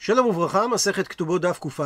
שלום וברכה, מסכת כתובות דף קא,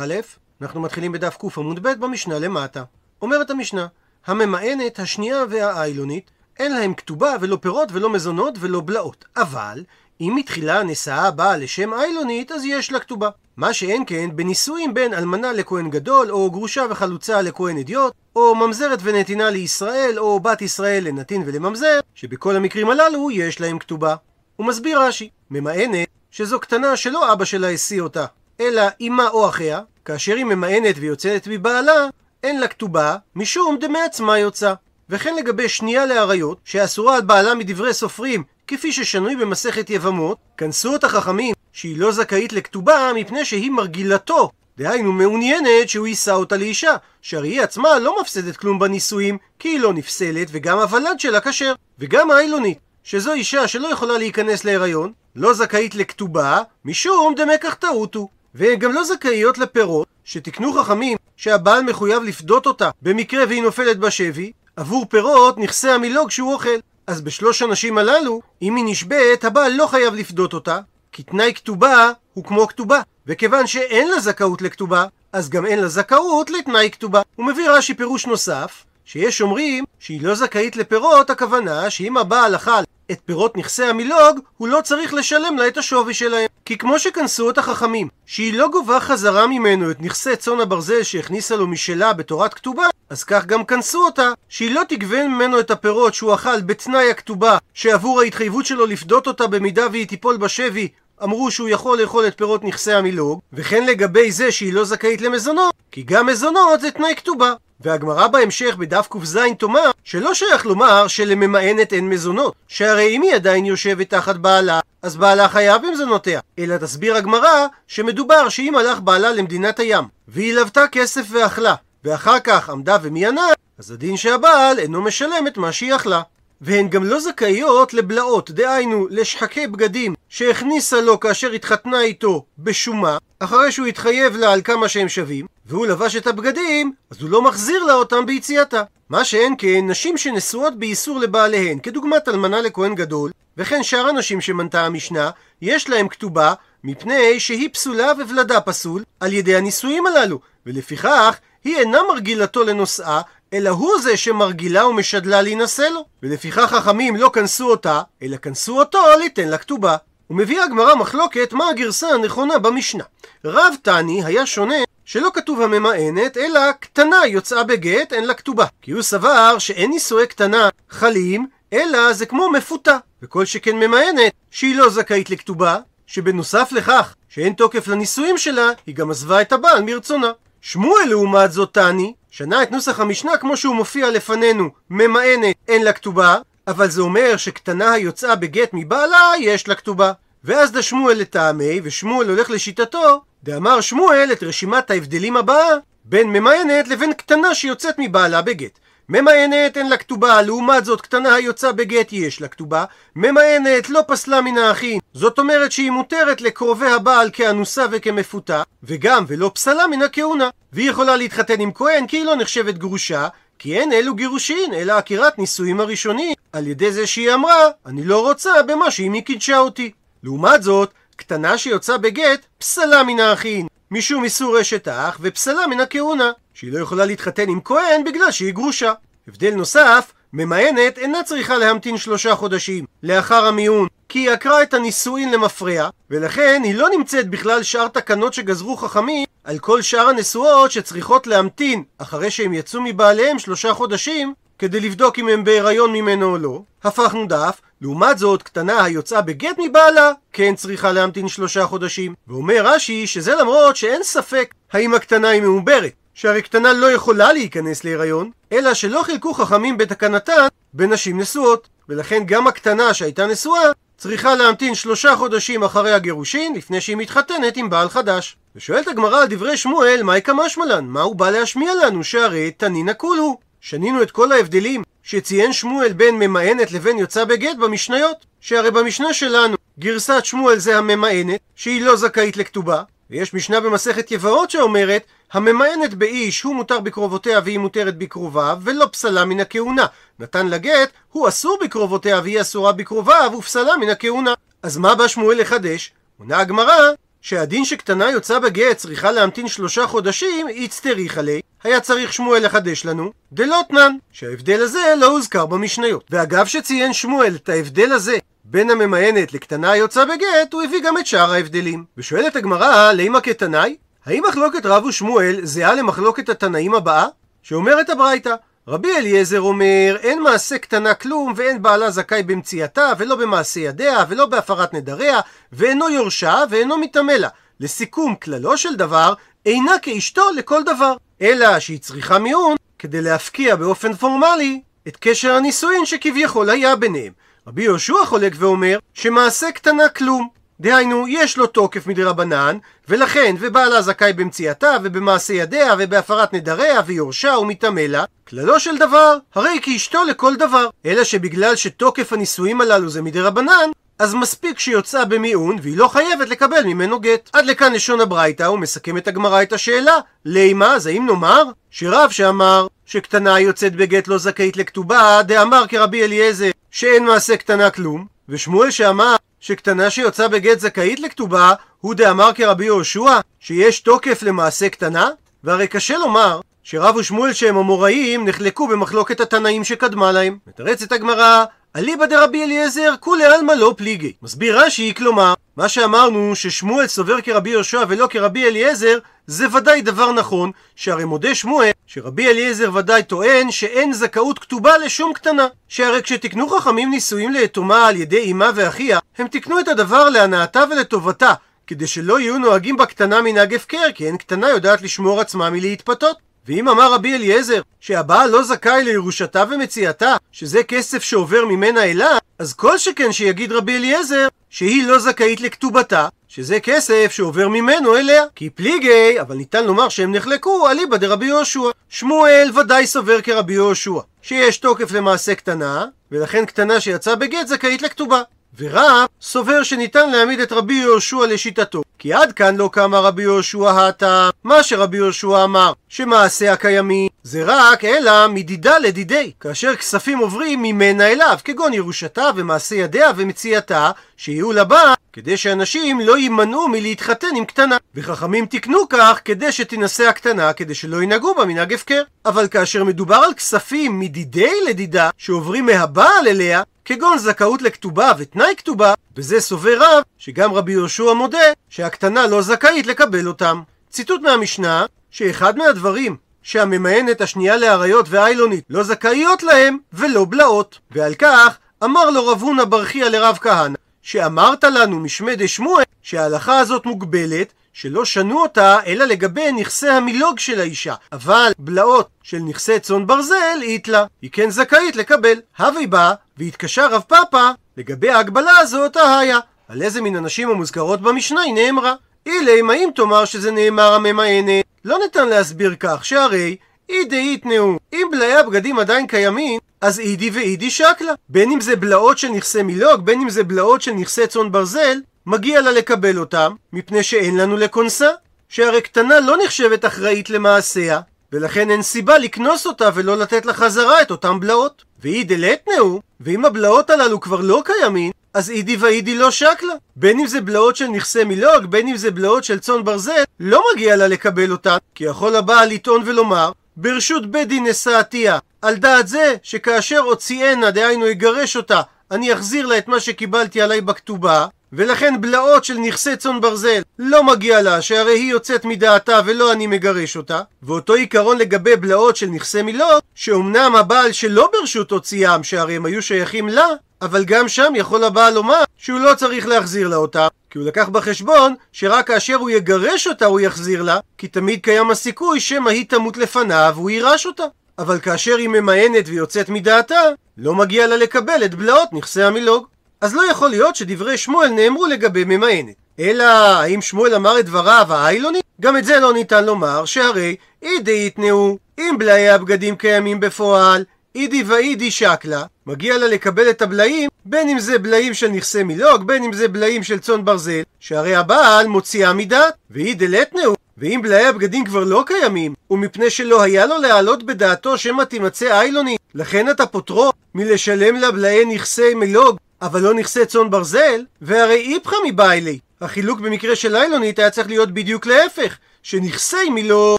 אנחנו מתחילים בדף ק עמוד ב' במשנה למטה. אומרת המשנה, הממאנת, השנייה והאיילונית, אין להם כתובה ולא פירות ולא מזונות ולא בלעות. אבל, אם מתחילה נשאה באה לשם איילונית, אז יש לה כתובה. מה שאין כן בנישואים בין אלמנה לכהן גדול, או גרושה וחלוצה לכהן אדיוט, או ממזרת ונתינה לישראל, או בת ישראל לנתין ולממזר, שבכל המקרים הללו יש להם כתובה. הוא מסביר רש"י, ממאנת שזו קטנה שלא אבא שלה השיא אותה, אלא אמה או אחיה, כאשר היא ממאנת ויוצאת מבעלה, אין לה כתובה, משום דמעצמה יוצא. וכן לגבי שנייה לאריות, שאסורה על בעלה מדברי סופרים, כפי ששנוי במסכת יבמות, כנסו את החכמים שהיא לא זכאית לכתובה מפני שהיא מרגילתו, דהיינו מעוניינת שהוא יישא אותה לאישה, שהרי היא עצמה לא מפסדת כלום בנישואים, כי היא לא נפסלת וגם הוולד שלה כשר, וגם האילונית, שזו אישה שלא יכולה להיכנס להיריון, לא זכאית לכתובה, משום דמקח טעותו. והן גם לא זכאיות לפירות, שתקנו חכמים שהבעל מחויב לפדות אותה במקרה והיא נופלת בשבי, עבור פירות נכסי המילוג שהוא אוכל. אז בשלוש הנשים הללו, אם היא נשבית, הבעל לא חייב לפדות אותה, כי תנאי כתובה הוא כמו כתובה. וכיוון שאין לה זכאות לכתובה, אז גם אין לה זכאות לתנאי כתובה. הוא מביא רש"י פירוש נוסף, שיש אומרים שהיא לא זכאית לפירות, הכוונה שאם הבעל אכל את פירות נכסי המילוג, הוא לא צריך לשלם לה את השווי שלהם. כי כמו שכנסו את החכמים, שהיא לא גובה חזרה ממנו את נכסי צאן הברזל שהכניסה לו משלה בתורת כתובה, אז כך גם כנסו אותה, שהיא לא תגבה ממנו את הפירות שהוא אכל בתנאי הכתובה, שעבור ההתחייבות שלו לפדות אותה במידה והיא תיפול בשבי, אמרו שהוא יכול לאכול את פירות נכסי המילוג, וכן לגבי זה שהיא לא זכאית למזונות, כי גם מזונות זה תנאי כתובה. והגמרא בהמשך בדף ק"ז תאמר שלא שייך לומר שלממאנת אין מזונות, שהרי אם היא עדיין יושבת תחת בעלה, אז בעלה חייב במזונותיה. אלא תסביר הגמרא שמדובר שאם הלך בעלה למדינת הים, והיא לוותה כסף ואכלה, ואחר כך עמדה ומיינה, אז הדין שהבעל אינו משלם את מה שהיא אכלה. והן גם לא זכאיות לבלעות, דהיינו לשחקי בגדים שהכניסה לו כאשר התחתנה איתו בשומה, אחרי שהוא התחייב לה על כמה שהם שווים, והוא לבש את הבגדים, אז הוא לא מחזיר לה אותם ביציאתה. מה שאין כן, נשים שנשואות באיסור לבעליהן, כדוגמת אלמנה לכהן גדול, וכן שאר הנשים שמנתה המשנה, יש להם כתובה, מפני שהיא פסולה וולדה פסול על ידי הנישואים הללו, ולפיכך היא אינה מרגילתו לנושאה, אלא הוא זה שמרגילה ומשדלה להינשא לו. ולפיכך חכמים לא כנסו אותה, אלא כנסו אותו ליתן לה כתובה. ומביאה הגמרא מחלוקת מה הגרסה הנכונה במשנה. רב תני היה שונה שלא כתוב הממאנת, אלא קטנה יוצאה בגט, אין לה כתובה. כי הוא סבר שאין נישואי קטנה חלים, אלא זה כמו מפותה. וכל שכן ממאנת, שהיא לא זכאית לכתובה, שבנוסף לכך שאין תוקף לנישואים שלה, היא גם עזבה את הבעל מרצונה. שמואל לעומת זאת תני, שנה את נוסח המשנה כמו שהוא מופיע לפנינו, ממאנת אין לה כתובה, אבל זה אומר שקטנה היוצאה בגט מבעלה יש לה כתובה. ואז דשמואל לטעמי, ושמואל הולך לשיטתו, דאמר שמואל את רשימת ההבדלים הבאה בין ממאנת לבין קטנה שיוצאת מבעלה בגט. ממאנת אין לה כתובה, לעומת זאת קטנה היוצאה בגט יש לה כתובה. ממאנת לא פסלה מן האחים, זאת אומרת שהיא מותרת לקרובי הבעל כאנוסה וכמפותה, וגם ולא פסלה מן הכהונה. והיא יכולה להתחתן עם כהן כי היא לא נחשבת גרושה, כי אין אלו גירושין, אלא עקירת נישואים הראשונים, על ידי זה שהיא אמרה, אני לא רוצה במה שאמי קידשה אותי. לעומת זאת, קטנה שיוצאה בגט, פסלה מן האחים. משום איסור אשת אח, ופסלה מן הכהונה, שהיא לא יכולה להתחתן עם כהן בגלל שהיא גרושה. הבדל נוסף, ממאנת אינה צריכה להמתין שלושה חודשים לאחר המיון, כי היא עקרה את הנישואין למפרע, ולכן היא לא נמצאת בכלל שאר תקנות שגזרו חכמים על כל שאר הנשואות שצריכות להמתין אחרי שהם יצאו מבעליהם שלושה חודשים כדי לבדוק אם הם בהיריון ממנו או לא. הפכנו דף, לעומת זאת, קטנה היוצאה בגט מבעלה, כן צריכה להמתין שלושה חודשים. ואומר רש"י שזה למרות שאין ספק האם הקטנה היא מעוברת, שהרי קטנה לא יכולה להיכנס להיריון, אלא שלא חילקו חכמים בתקנתן בנשים נשואות. ולכן גם הקטנה שהייתה נשואה צריכה להמתין שלושה חודשים אחרי הגירושין לפני שהיא מתחתנת עם בעל חדש. ושואלת הגמרא על דברי שמואל, מהי קמשמלן? מה הוא בא להשמיע לנו שהרי תנינא כולהו? שנינו את כל ההבדלים שציין שמואל בין ממאנת לבין יוצא בגט במשניות. שהרי במשנה שלנו גרסת שמואל זה הממאנת, שהיא לא זכאית לכתובה, ויש משנה במסכת יבאות שאומרת הממאנת באיש הוא מותר בקרובותיה והיא מותרת בקרוביו ולא פסלה מן הכהונה. נתן לה גט הוא אסור בקרובותיה והיא אסורה בקרוביו ופסלה מן הכהונה. אז מה בא שמואל לחדש? עונה הגמרא שהדין שקטנה יוצא בגט צריכה להמתין שלושה חודשים, איצטריך עלי, היה צריך שמואל לחדש לנו, דלא תנן, שההבדל הזה לא הוזכר במשניות. ואגב שציין שמואל את ההבדל הזה בין הממיינת לקטנה היוצא בגט, הוא הביא גם את שאר ההבדלים. ושואלת הגמרא, לימה כתנאי? האם מחלוקת רב ושמואל זהה למחלוקת התנאים הבאה? שאומרת הברייתא, רבי אליעזר אומר, אין מעשה קטנה כלום, ואין בעלה זכאי במציאתה, ולא במעשה ידיה, ולא בהפרת נדריה, ואינו יורשה, ואינו מטמא לה. לסיכום, כללו של דבר, אינה כאשתו לכל דבר. אלא שהיא צריכה מיעון, כדי להפקיע באופן פורמלי את קשר הנישואין שכביכול היה ביניהם. רבי יהושע חולק ואומר, שמעשה קטנה כלום. דהיינו, יש לו תוקף מדרבנן, ולכן, ובעלה זכאי במציאתה, ובמעשה ידיה, ובהפרת נדריה, ויורשה ומטמא לה, כללו של דבר, הרי כאשתו לכל דבר. אלא שבגלל שתוקף הנישואים הללו זה מדרבנן, אז מספיק שיוצאה במיעון, והיא לא חייבת לקבל ממנו גט. עד לכאן לשון הברייתא, הוא מסכם את הגמרא את השאלה, לימה, אז האם נאמר שרב שאמר שקטנה יוצאת בגט לא זכאית לכתובה, דאמר כרבי אליעזר שאין מעשה קטנה כלום, ושמואל שאמר שקטנה שיוצאה בגט זכאית לכתובה, הוא דאמר כרבי יהושע שיש תוקף למעשה קטנה? והרי קשה לומר שרב ושמואל שהם אמוראים נחלקו במחלוקת התנאים שקדמה להם. מתרצת הגמרא אליבא דרבי אליעזר כולי עלמא לא פליגי. מסביר רש"י, כלומר, מה שאמרנו ששמואל סובר כרבי יהושע ולא כרבי אליעזר, זה ודאי דבר נכון, שהרי מודה שמואל שרבי אליעזר ודאי טוען שאין זכאות כתובה לשום קטנה. שהרי כשתקנו חכמים נישואים ליתומה על ידי אמה ואחיה, הם תקנו את הדבר להנאתה ולטובתה, כדי שלא יהיו נוהגים בקטנה מנהג הפקר, כי אין קטנה יודעת לשמור עצמה מלהתפתות. ואם אמר רבי אליעזר שהבעל לא זכאי לירושתה ומציאתה, שזה כסף שעובר ממנה אליו, אז כל שכן שיגיד רבי אליעזר שהיא לא זכאית לכתובתה, שזה כסף שעובר ממנו אליה. כי פליגי, אבל ניתן לומר שהם נחלקו, אליבא דרבי יהושע. שמואל ודאי סובר כרבי יהושע, שיש תוקף למעשה קטנה, ולכן קטנה שיצאה בגט זכאית לכתובה. ורב סובר שניתן להעמיד את רבי יהושע לשיטתו. כי עד כאן לא קמה רבי יהושע הטעם. מה שרבי יהושע אמר, שמעשה הקיימים זה רק אלא מדידה לדידי, כאשר כספים עוברים ממנה אליו, כגון ירושתה ומעשה ידיה ומציאתה, שיהיו לבא, כדי שאנשים לא יימנעו מלהתחתן עם קטנה. וחכמים תיקנו כך כדי שתינשא הקטנה, כדי שלא ינהגו בה מנהג הפקר. אבל כאשר מדובר על כספים מדידי לדידה, שעוברים מהבעל אליה, כגון זכאות לכתובה ותנאי כתובה, בזה סובר רב שגם רבי יהושע מודה שהקטנה לא זכאית לקבל אותם. ציטוט מהמשנה, שאחד מהדברים שהממיינת השנייה לאריות ואיילונית לא זכאיות להם ולא בלעות. ועל כך אמר לו רב הונא ברכיה לרב כהנא, שאמרת לנו משמי דשמואל שההלכה הזאת מוגבלת שלא שנו אותה אלא לגבי נכסי המילוג של האישה, אבל בלעות של נכסי צאן ברזל איתלה, היא כן זכאית לקבל. הווי בא והתקשר רב פאפא לגבי ההגבלה הזאת היה. על איזה מן הנשים המוזכרות במשנה היא נאמרה. אילם האם תאמר שזה נאמר הממיינת? לא ניתן להסביר כך שהרי אידי יתנאו. אם בלעי הבגדים עדיין קיימים, אז אידי ואידי שקלה. בין אם זה בלעות של נכסי מילוג, בין אם זה בלעות של נכסי צאן ברזל, מגיע לה לקבל אותם, מפני שאין לנו לכונסה. שהרי קטנה לא נחשבת אחראית למעשיה, ולכן אין סיבה לקנוס אותה ולא לתת לה חזרה את אותם בלעות. ואי דלתנאו, ואם הבלעות הללו כבר לא קיימים, אז אידי ואידי לא שקלה. בין אם זה בלעות של נכסי מילוג, בין אם זה בלעות של צאן ברזל, לא מגיע לה לקבל אותן, כי יכול הבעל לטעון ולומר, ברשות בית דין נשאתיה, על דעת זה שכאשר הוציאנה, דהיינו יגרש אותה, אני אחזיר לה את מה שקיבלתי עליי בכתובה, ולכן בלעות של נכסי צאן ברזל לא מגיע לה, שהרי היא יוצאת מדעתה ולא אני מגרש אותה. ואותו עיקרון לגבי בלעות של נכסי מילוג, שאומנם הבעל שלא ברשות הוציאם, שהרי הם היו שייכים לה, אבל גם שם יכול הבעל לומר שהוא לא צריך להחזיר לה אותה, כי הוא לקח בחשבון שרק כאשר הוא יגרש אותה הוא יחזיר לה, כי תמיד קיים הסיכוי שמא היא תמות לפניו והוא יירש אותה. אבל כאשר היא ממאנת ויוצאת מדעתה, לא מגיע לה לקבל את בלעות נכסי המילוג. אז לא יכול להיות שדברי שמואל נאמרו לגבי ממאנת. אלא האם שמואל אמר את דבריו האיילוני? גם את זה לא ניתן לומר, שהרי אידי יתנאו, אם בלעי הבגדים קיימים בפועל, אידי ואידי שקלה, מגיע לה לקבל את הבלעים, בין אם זה בלעים של נכסי מילוג, בין אם זה בלעים של צאן ברזל, שהרי הבעל מוציאה מדעת, ואידי לטנאו, ואם בלעי הבגדים כבר לא קיימים, ומפני שלא היה לו להעלות בדעתו שמא תימצא איילוני, לכן אתה פוטרו מלשלם לה בלעי נכסי מילוג, אבל לא נכסי צאן ברזל, והרי איפכא מבעילי, החילוק במקרה של איילונית היה צריך להיות בדיוק להפך, שנכסי מילו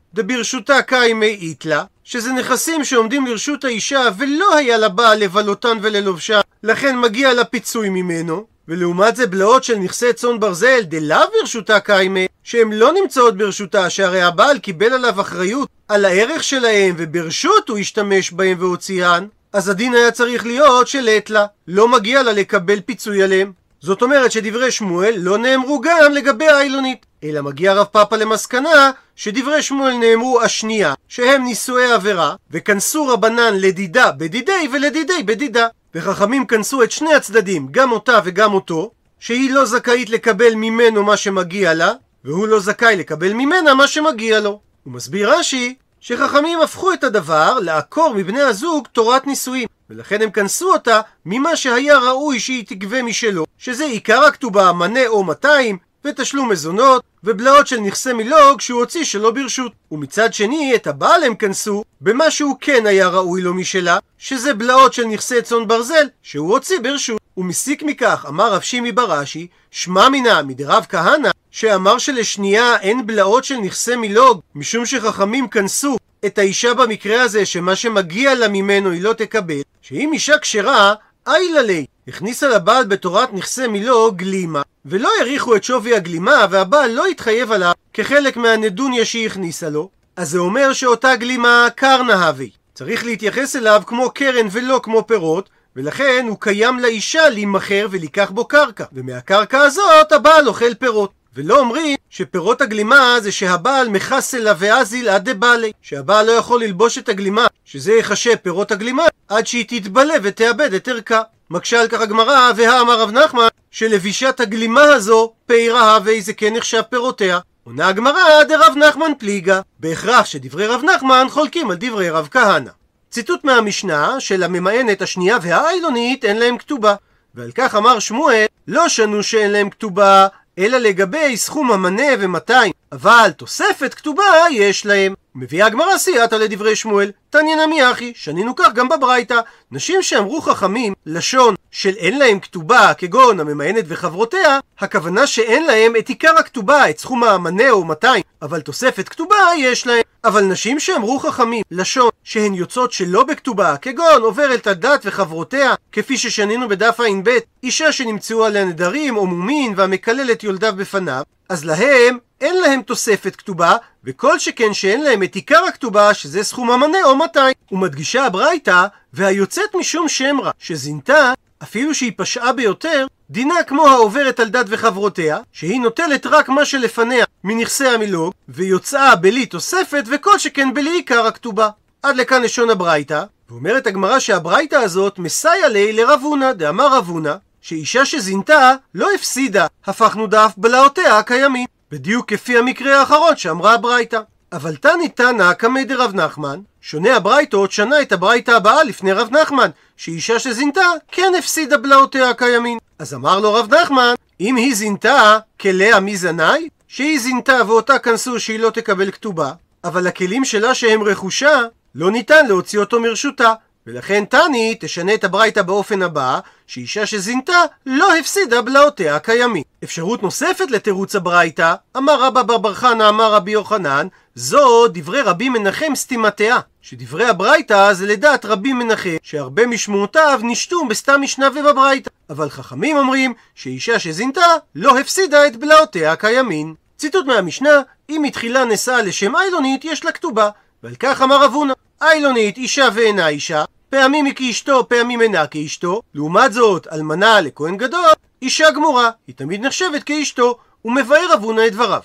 דברשותה קיימי איתלה, שזה נכסים שעומדים לרשות האישה ולא היה לה בעל לבלותן וללובשה, לכן מגיע לה פיצוי ממנו. ולעומת זה בלעות של נכסי צאן ברזל דלאו ברשותה קיימי, שהן לא נמצאות ברשותה, שהרי הבעל קיבל עליו אחריות על הערך שלהם וברשות הוא השתמש בהם והוציאן, אז הדין היה צריך להיות של אתלה, לא מגיע לה לקבל פיצוי עליהם. זאת אומרת שדברי שמואל לא נאמרו גם לגבי האילונית, אלא מגיע רב פאפה למסקנה שדברי שמואל נאמרו השנייה, שהם נישואי עבירה, וכנסו רבנן לדידה בדידי ולדידי בדידה. וחכמים כנסו את שני הצדדים, גם אותה וגם אותו, שהיא לא זכאית לקבל ממנו מה שמגיע לה, והוא לא זכאי לקבל ממנה מה שמגיע לו. הוא מסביר רש"י שחכמים הפכו את הדבר לעקור מבני הזוג תורת נישואים, ולכן הם כנסו אותה ממה שהיה ראוי שהיא תגבה משלו, שזה עיקר הכתובה מנה או 200, ותשלום מזונות, ובלעות של נכסי מילוג שהוא הוציא שלא ברשות. ומצד שני, את הבעל הם כנסו במה שהוא כן היה ראוי לו משלה, שזה בלעות של נכסי צאן ברזל, שהוא הוציא ברשות. ומסיק מכך, אמר רב שימי בראשי, שמע מינא מדרב כהנא, שאמר שלשנייה אין בלעות של נכסי מילוג, משום שחכמים כנסו את האישה במקרה הזה, שמה שמגיע לה ממנו היא לא תקבל, שאם אישה כשרה, איילה לי, הכניסה לבעל בתורת נכסי מילו גלימה, ולא העריכו את שווי הגלימה, והבעל לא התחייב עליו כחלק מהנדוניה שהיא הכניסה לו, אז זה אומר שאותה גלימה קרנה הווי. צריך להתייחס אליו כמו קרן ולא כמו פירות, ולכן הוא קיים לאישה להימכר ולקח בו קרקע, ומהקרקע הזאת הבעל אוכל פירות. ולא אומרים שפירות הגלימה זה שהבעל אליו ואזיל עד דבעלי, שהבעל לא יכול ללבוש את הגלימה, שזה יחשב פירות הגלימה, עד שהיא תתבלה ותאבד את ערכה. מקשה על כך הגמרא, והאמר רב נחמן, שלבישת הגלימה הזו, פירה ואיזה כן נחשב פירותיה. עונה הגמרא דרב נחמן פליגה, בהכרח שדברי רב נחמן חולקים על דברי רב כהנא. ציטוט מהמשנה של הממאנת השנייה והאיילונית אין להם כתובה. ועל כך אמר שמואל, לא שנו שאין להם כתובה, אלא לגבי סכום המנה ומאתיים, אבל תוספת כתובה יש להם. מביאה הגמרא סייעתא לדברי שמואל, תניא נמי אחי, שנינו כך גם בברייתא. נשים שאמרו חכמים לשון של אין להם כתובה, כגון הממיינת וחברותיה, הכוונה שאין להם את עיקר הכתובה, את סכום המנה או 200, אבל תוספת כתובה יש להם. אבל נשים שאמרו חכמים לשון שהן יוצאות שלא בכתובה, כגון עוברת הדת וחברותיה, כפי ששנינו בדף ע"ב, אישה שנמצאו עליה נדרים או מומין והמקללת יולדיו בפניו, אז להם אין להם תוספת כתובה, וכל שכן שאין להם את עיקר הכתובה, שזה סכום המנה או 200. ומדגישה הברייתא, והיוצאת משום שם רע, שזינתה, אפילו שהיא פשעה ביותר, דינה כמו העוברת על דת וחברותיה, שהיא נוטלת רק מה שלפניה מנכסי המילוג, ויוצאה בלי תוספת, וכל שכן בלי עיקר הכתובה. עד לכאן לשון הברייתא, ואומרת הגמרא שהברייתא הזאת מסייע לי לרב הונא, דאמר רב הונא, שאישה שזינתה לא הפסידה, הפכנו דף בלעותיה הקיימים. בדיוק כפי המקרה האחרון שאמרה הברייתא. אבל תני תנא קמי דרב נחמן, שונה הברייתות שנה את הברייתא הבאה לפני רב נחמן, שאישה שזינתה כן הפסידה בלעותיה הקיימים. אז אמר לו רב נחמן, אם היא זינתה, כלאה מי זנאי? שהיא זינתה ואותה כנסו שהיא לא תקבל כתובה, אבל הכלים שלה שהם רכושה, לא ניתן להוציא אותו מרשותה. ולכן תני תשנה את הברייתא באופן הבא, שאישה שזינתה לא הפסידה בלעותיה הקיימים. אפשרות נוספת לתירוץ הברייתא, אמר רבא בר בר חנא אמר רבי יוחנן, זו דברי רבי מנחם סתימתיה, שדברי הברייתא זה לדעת רבי מנחם, שהרבה משמעותיו נשתו בסתם משנה ובברייתא. אבל חכמים אומרים שאישה שזינתה לא הפסידה את בלעותיה הקיימים. ציטוט מהמשנה, אם מתחילה נשאה לשם איילונית, יש לה כתובה. ועל כך אמר רב הונא, איילונית אישה ואינה אישה, פעמים היא כאשתו, פעמים אינה כאשתו. לעומת זאת, אלמנה לכהן גדול, אישה גמורה, היא תמיד נחשבת כאשתו, ומבאר רב הונא את דבריו.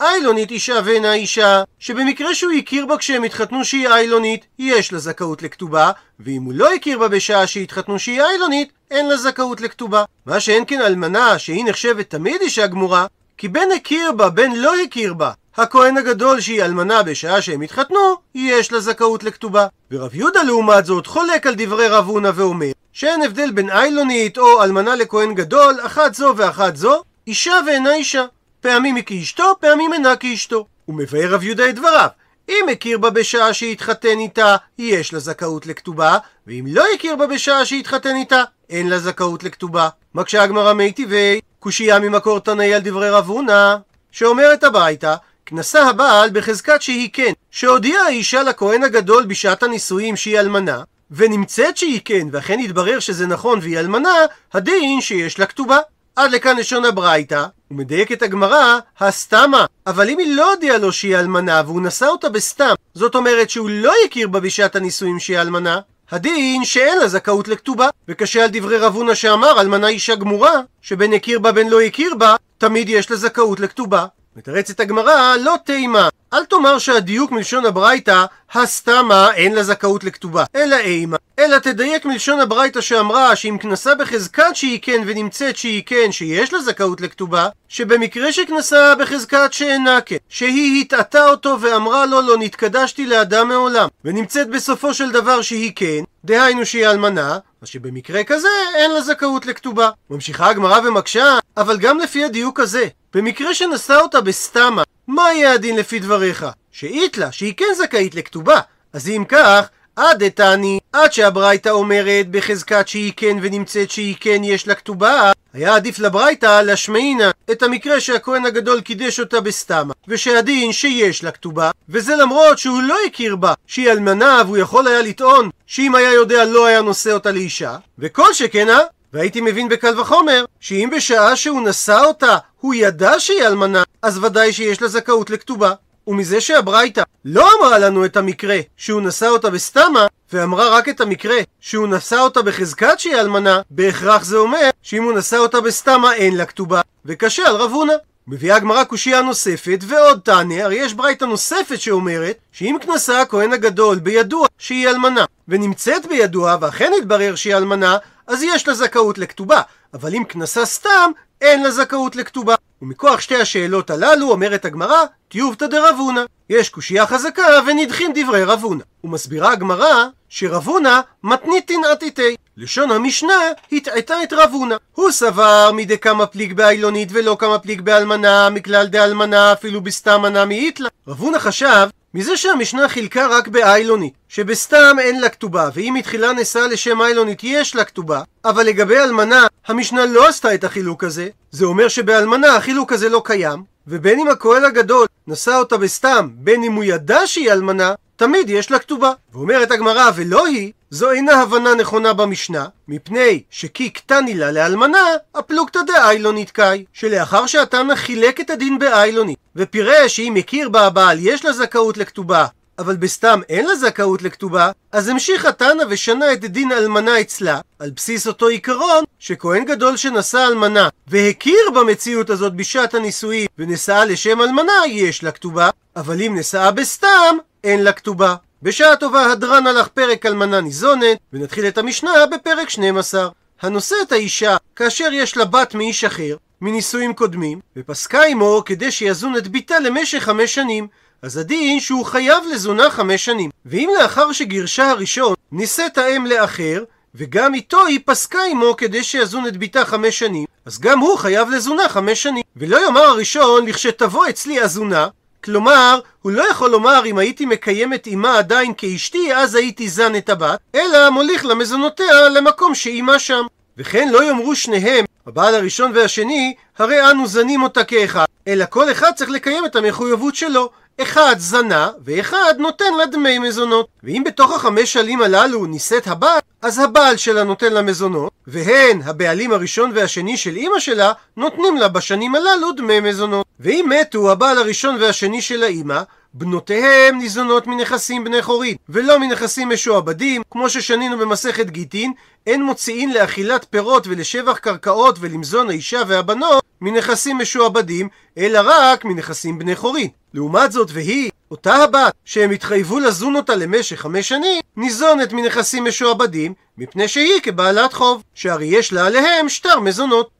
איילונית אישה ואינה אישה, שבמקרה שהוא הכיר בה כשהם התחתנו שהיא איילונית, יש לה זכאות לכתובה, ואם הוא לא הכיר בה בשעה שהתחתנו שהיא איילונית, אין לה זכאות לכתובה. מה שאין כן אלמנה, שהיא נחשבת תמיד אישה גמורה, כי בין הכיר בה, בין לא הכיר בה, הכהן הגדול שהיא אלמנה בשעה שהם התחתנו, יש לה זכאות לכתובה. ורב יהודה לעומת זאת חולק על דברי רב הונא ואומר שאין הבדל בין איילונית או אלמנה לכהן גדול, אחת זו ואחת זו, אישה ואינה אישה. פעמים היא כאשתו, פעמים אינה כאשתו. הוא מבאר רב יהודה את דבריו. אם הכיר בה בשעה שהתחתן איתה, יש לה זכאות לכתובה, ואם לא הכיר בה בשעה שהתחתן איתה, אין לה זכאות לכתובה. מקשה הגמרא מיטיבי, קושייה ממקור תנאי על דברי רב הונא, שאומרת הברייתא, כנסה הבעל בחזקת שהיא כן, שהודיעה האישה לכהן הגדול בשעת הנישואים שהיא אלמנה, ונמצאת שהיא כן, ואכן יתברר שזה נכון והיא אלמנה, הדין שיש לה כתובה. עד לכאן לשון הברייתא, ומדייקת הגמרא, הסתמה. אבל אם היא לא הודיעה לו שהיא אלמנה והוא נשא אותה בסתם, זאת אומרת שהוא לא הכיר בה בשעת הנישואים שהיא אלמנה, הדין שאין לה זכאות לכתובה. וקשה על דברי רב הונא שאמר אלמנה אישה גמורה, שבין הכיר בה בין לא הכיר בה, תמיד יש לה זכאות לכתובה. מתרצת הגמרא, לא תימה. אל תאמר שהדיוק מלשון הברייתא, הסתמה אין לה זכאות לכתובה, אלא אימה. אלא תדייק מלשון הברייתא שאמרה שאם כנסה בחזקת שהיא כן ונמצאת שהיא כן שיש לה זכאות לכתובה, שבמקרה שכנסה בחזקת שאינה כן, שהיא הטעתה אותו ואמרה לו לא נתקדשתי לאדם מעולם, ונמצאת בסופו של דבר שהיא כן, דהיינו שהיא אלמנה, אז שבמקרה כזה אין לה זכאות לכתובה. ממשיכה הגמרא ומקשה, אבל גם לפי הדיוק הזה, במקרה שנשא אותה בסתמה, מה יהיה הדין לפי דבריך? שאית לה, שהיא כן זכאית לכתובה. אז אם כך, עד דתני, עד שהברייתא אומרת בחזקת שהיא כן ונמצאת שהיא כן יש לה כתובה, היה עדיף לברייתא להשמעינה את המקרה שהכהן הגדול קידש אותה בסתמה, ושהדין שיש לה כתובה, וזה למרות שהוא לא הכיר בה שהיא אלמנה והוא יכול היה לטעון שאם היה יודע לא היה נושא אותה לאישה, וכל שכנה, והייתי מבין בקל וחומר, שאם בשעה שהוא נשא אותה הוא ידע שהיא אלמנה, אז ודאי שיש לה זכאות לכתובה. ומזה שהברייתא לא אמרה לנו את המקרה שהוא נשא אותה בסתמה, ואמרה רק את המקרה שהוא נשא אותה בחזקת שהיא אלמנה, בהכרח זה אומר שאם הוא נשא אותה בסתמה אין לה כתובה, וקשה על רב הונא. מביאה הגמרא קושייה נוספת, ועוד תענה, הרי יש ברייתא נוספת שאומרת שאם כנסה הכהן הגדול בידוע שהיא אלמנה, ונמצאת בידוע, ואכן התברר שהיא אלמנה, אז יש לה זכאות לכתובה, אבל אם כנסה סתם, אין לה זכאות לכתובה. ומכוח שתי השאלות הללו אומרת הגמרא, טיובתא דרב הונא. יש קושייה חזקה ונדחים דברי רב הונא. ומסבירה הגמרא שרב הונא מתניתין עתיתי. לשון המשנה הטעתה את רב הונא. הוא סבר מדי כמה פליג באילונית ולא כמה פליג באלמנה, מכלל דאלמנה אפילו בסתם מנה מאיתלה. רב הונא חשב מזה שהמשנה חילקה רק באיילונית, שבסתם אין לה כתובה, ואם מתחילה נשאה לשם איילונית יש לה כתובה, אבל לגבי אלמנה, המשנה לא עשתה את החילוק הזה, זה אומר שבאלמנה החילוק הזה לא קיים, ובין אם הכהן הגדול נשא אותה בסתם, בין אם הוא ידע שהיא אלמנה, תמיד יש לה כתובה. ואומרת הגמרא, ולא היא, זו אינה הבנה נכונה במשנה, מפני שכי קטני לה לאלמנה, הפלוגתא דאיילונית קאי, שלאחר שהתנא חילק את הדין באיילונית, ופירש שאם הכיר בה הבעל יש לה זכאות לכתובה, אבל בסתם אין לה זכאות לכתובה, אז המשיך התנא ושנה את דין אלמנה אצלה, על בסיס אותו עיקרון, שכהן גדול שנשא אלמנה, והכיר במציאות הזאת בשעת הנישואין, ונשאה לשם אלמנה, יש לה כתובה, אבל אם נשאה בסתם, אין לה כתובה. בשעה טובה הדרן הלך פרק אלמנה ניזונת, ונתחיל את המשנה בפרק 12. הנושא את האישה כאשר יש לה בת מאיש אחר, מנישואים קודמים, ופסקה עמו כדי שיזון את ביתה למשך חמש שנים. אז הדין שהוא חייב לזונה חמש שנים. ואם לאחר שגירשה הראשון נישאת האם לאחר, וגם איתו היא פסקה עמו כדי שיזון את ביתה חמש שנים, אז גם הוא חייב לזונה חמש שנים. ולא יאמר הראשון, לכשתבוא אצלי הזונה, כלומר, הוא לא יכול לומר אם הייתי מקיים את אמה עדיין כאשתי, אז הייתי זן את הבת, אלא מוליך למזונותיה למקום שאימה שם. וכן לא יאמרו שניהם, הבעל הראשון והשני, הרי אנו זנים אותה כאחד, אלא כל אחד צריך לקיים את המחויבות שלו. אחד זנה, ואחד נותן לה דמי מזונות. ואם בתוך החמש שנים הללו נישאת הבת, אז הבעל שלה נותן לה מזונות, והן, הבעלים הראשון והשני של אימא שלה, נותנים לה בשנים הללו דמי מזונות. ואם מתו הבעל הראשון והשני של האימא, בנותיהם ניזונות מנכסים בני חורין, ולא מנכסים משועבדים, כמו ששנינו במסכת גיטין, אין מוציאין לאכילת פירות ולשבח קרקעות ולמזון האישה והבנות מנכסים משועבדים, אלא רק מנכסים בני חורין. לעומת זאת, והיא, אותה הבת, שהם התחייבו לזון אותה למשך חמש שנים, ניזונת מנכסים משועבדים, מפני שהיא כבעלת חוב, שהרי יש לה עליהם שטר מזונות.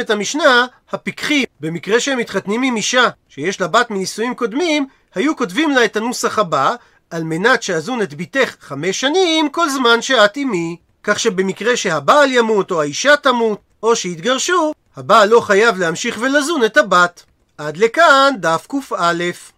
את המשנה, הפיקחים, במקרה שהם מתחתנים עם אישה שיש לה בת מנישואים קודמים, היו כותבים לה את הנוסח הבא, על מנת שאזון את בתך חמש שנים כל זמן שאת עימי. כך שבמקרה שהבעל ימות או האישה תמות, או שיתגרשו, הבעל לא חייב להמשיך ולזון את הבת. עד לכאן דף קא.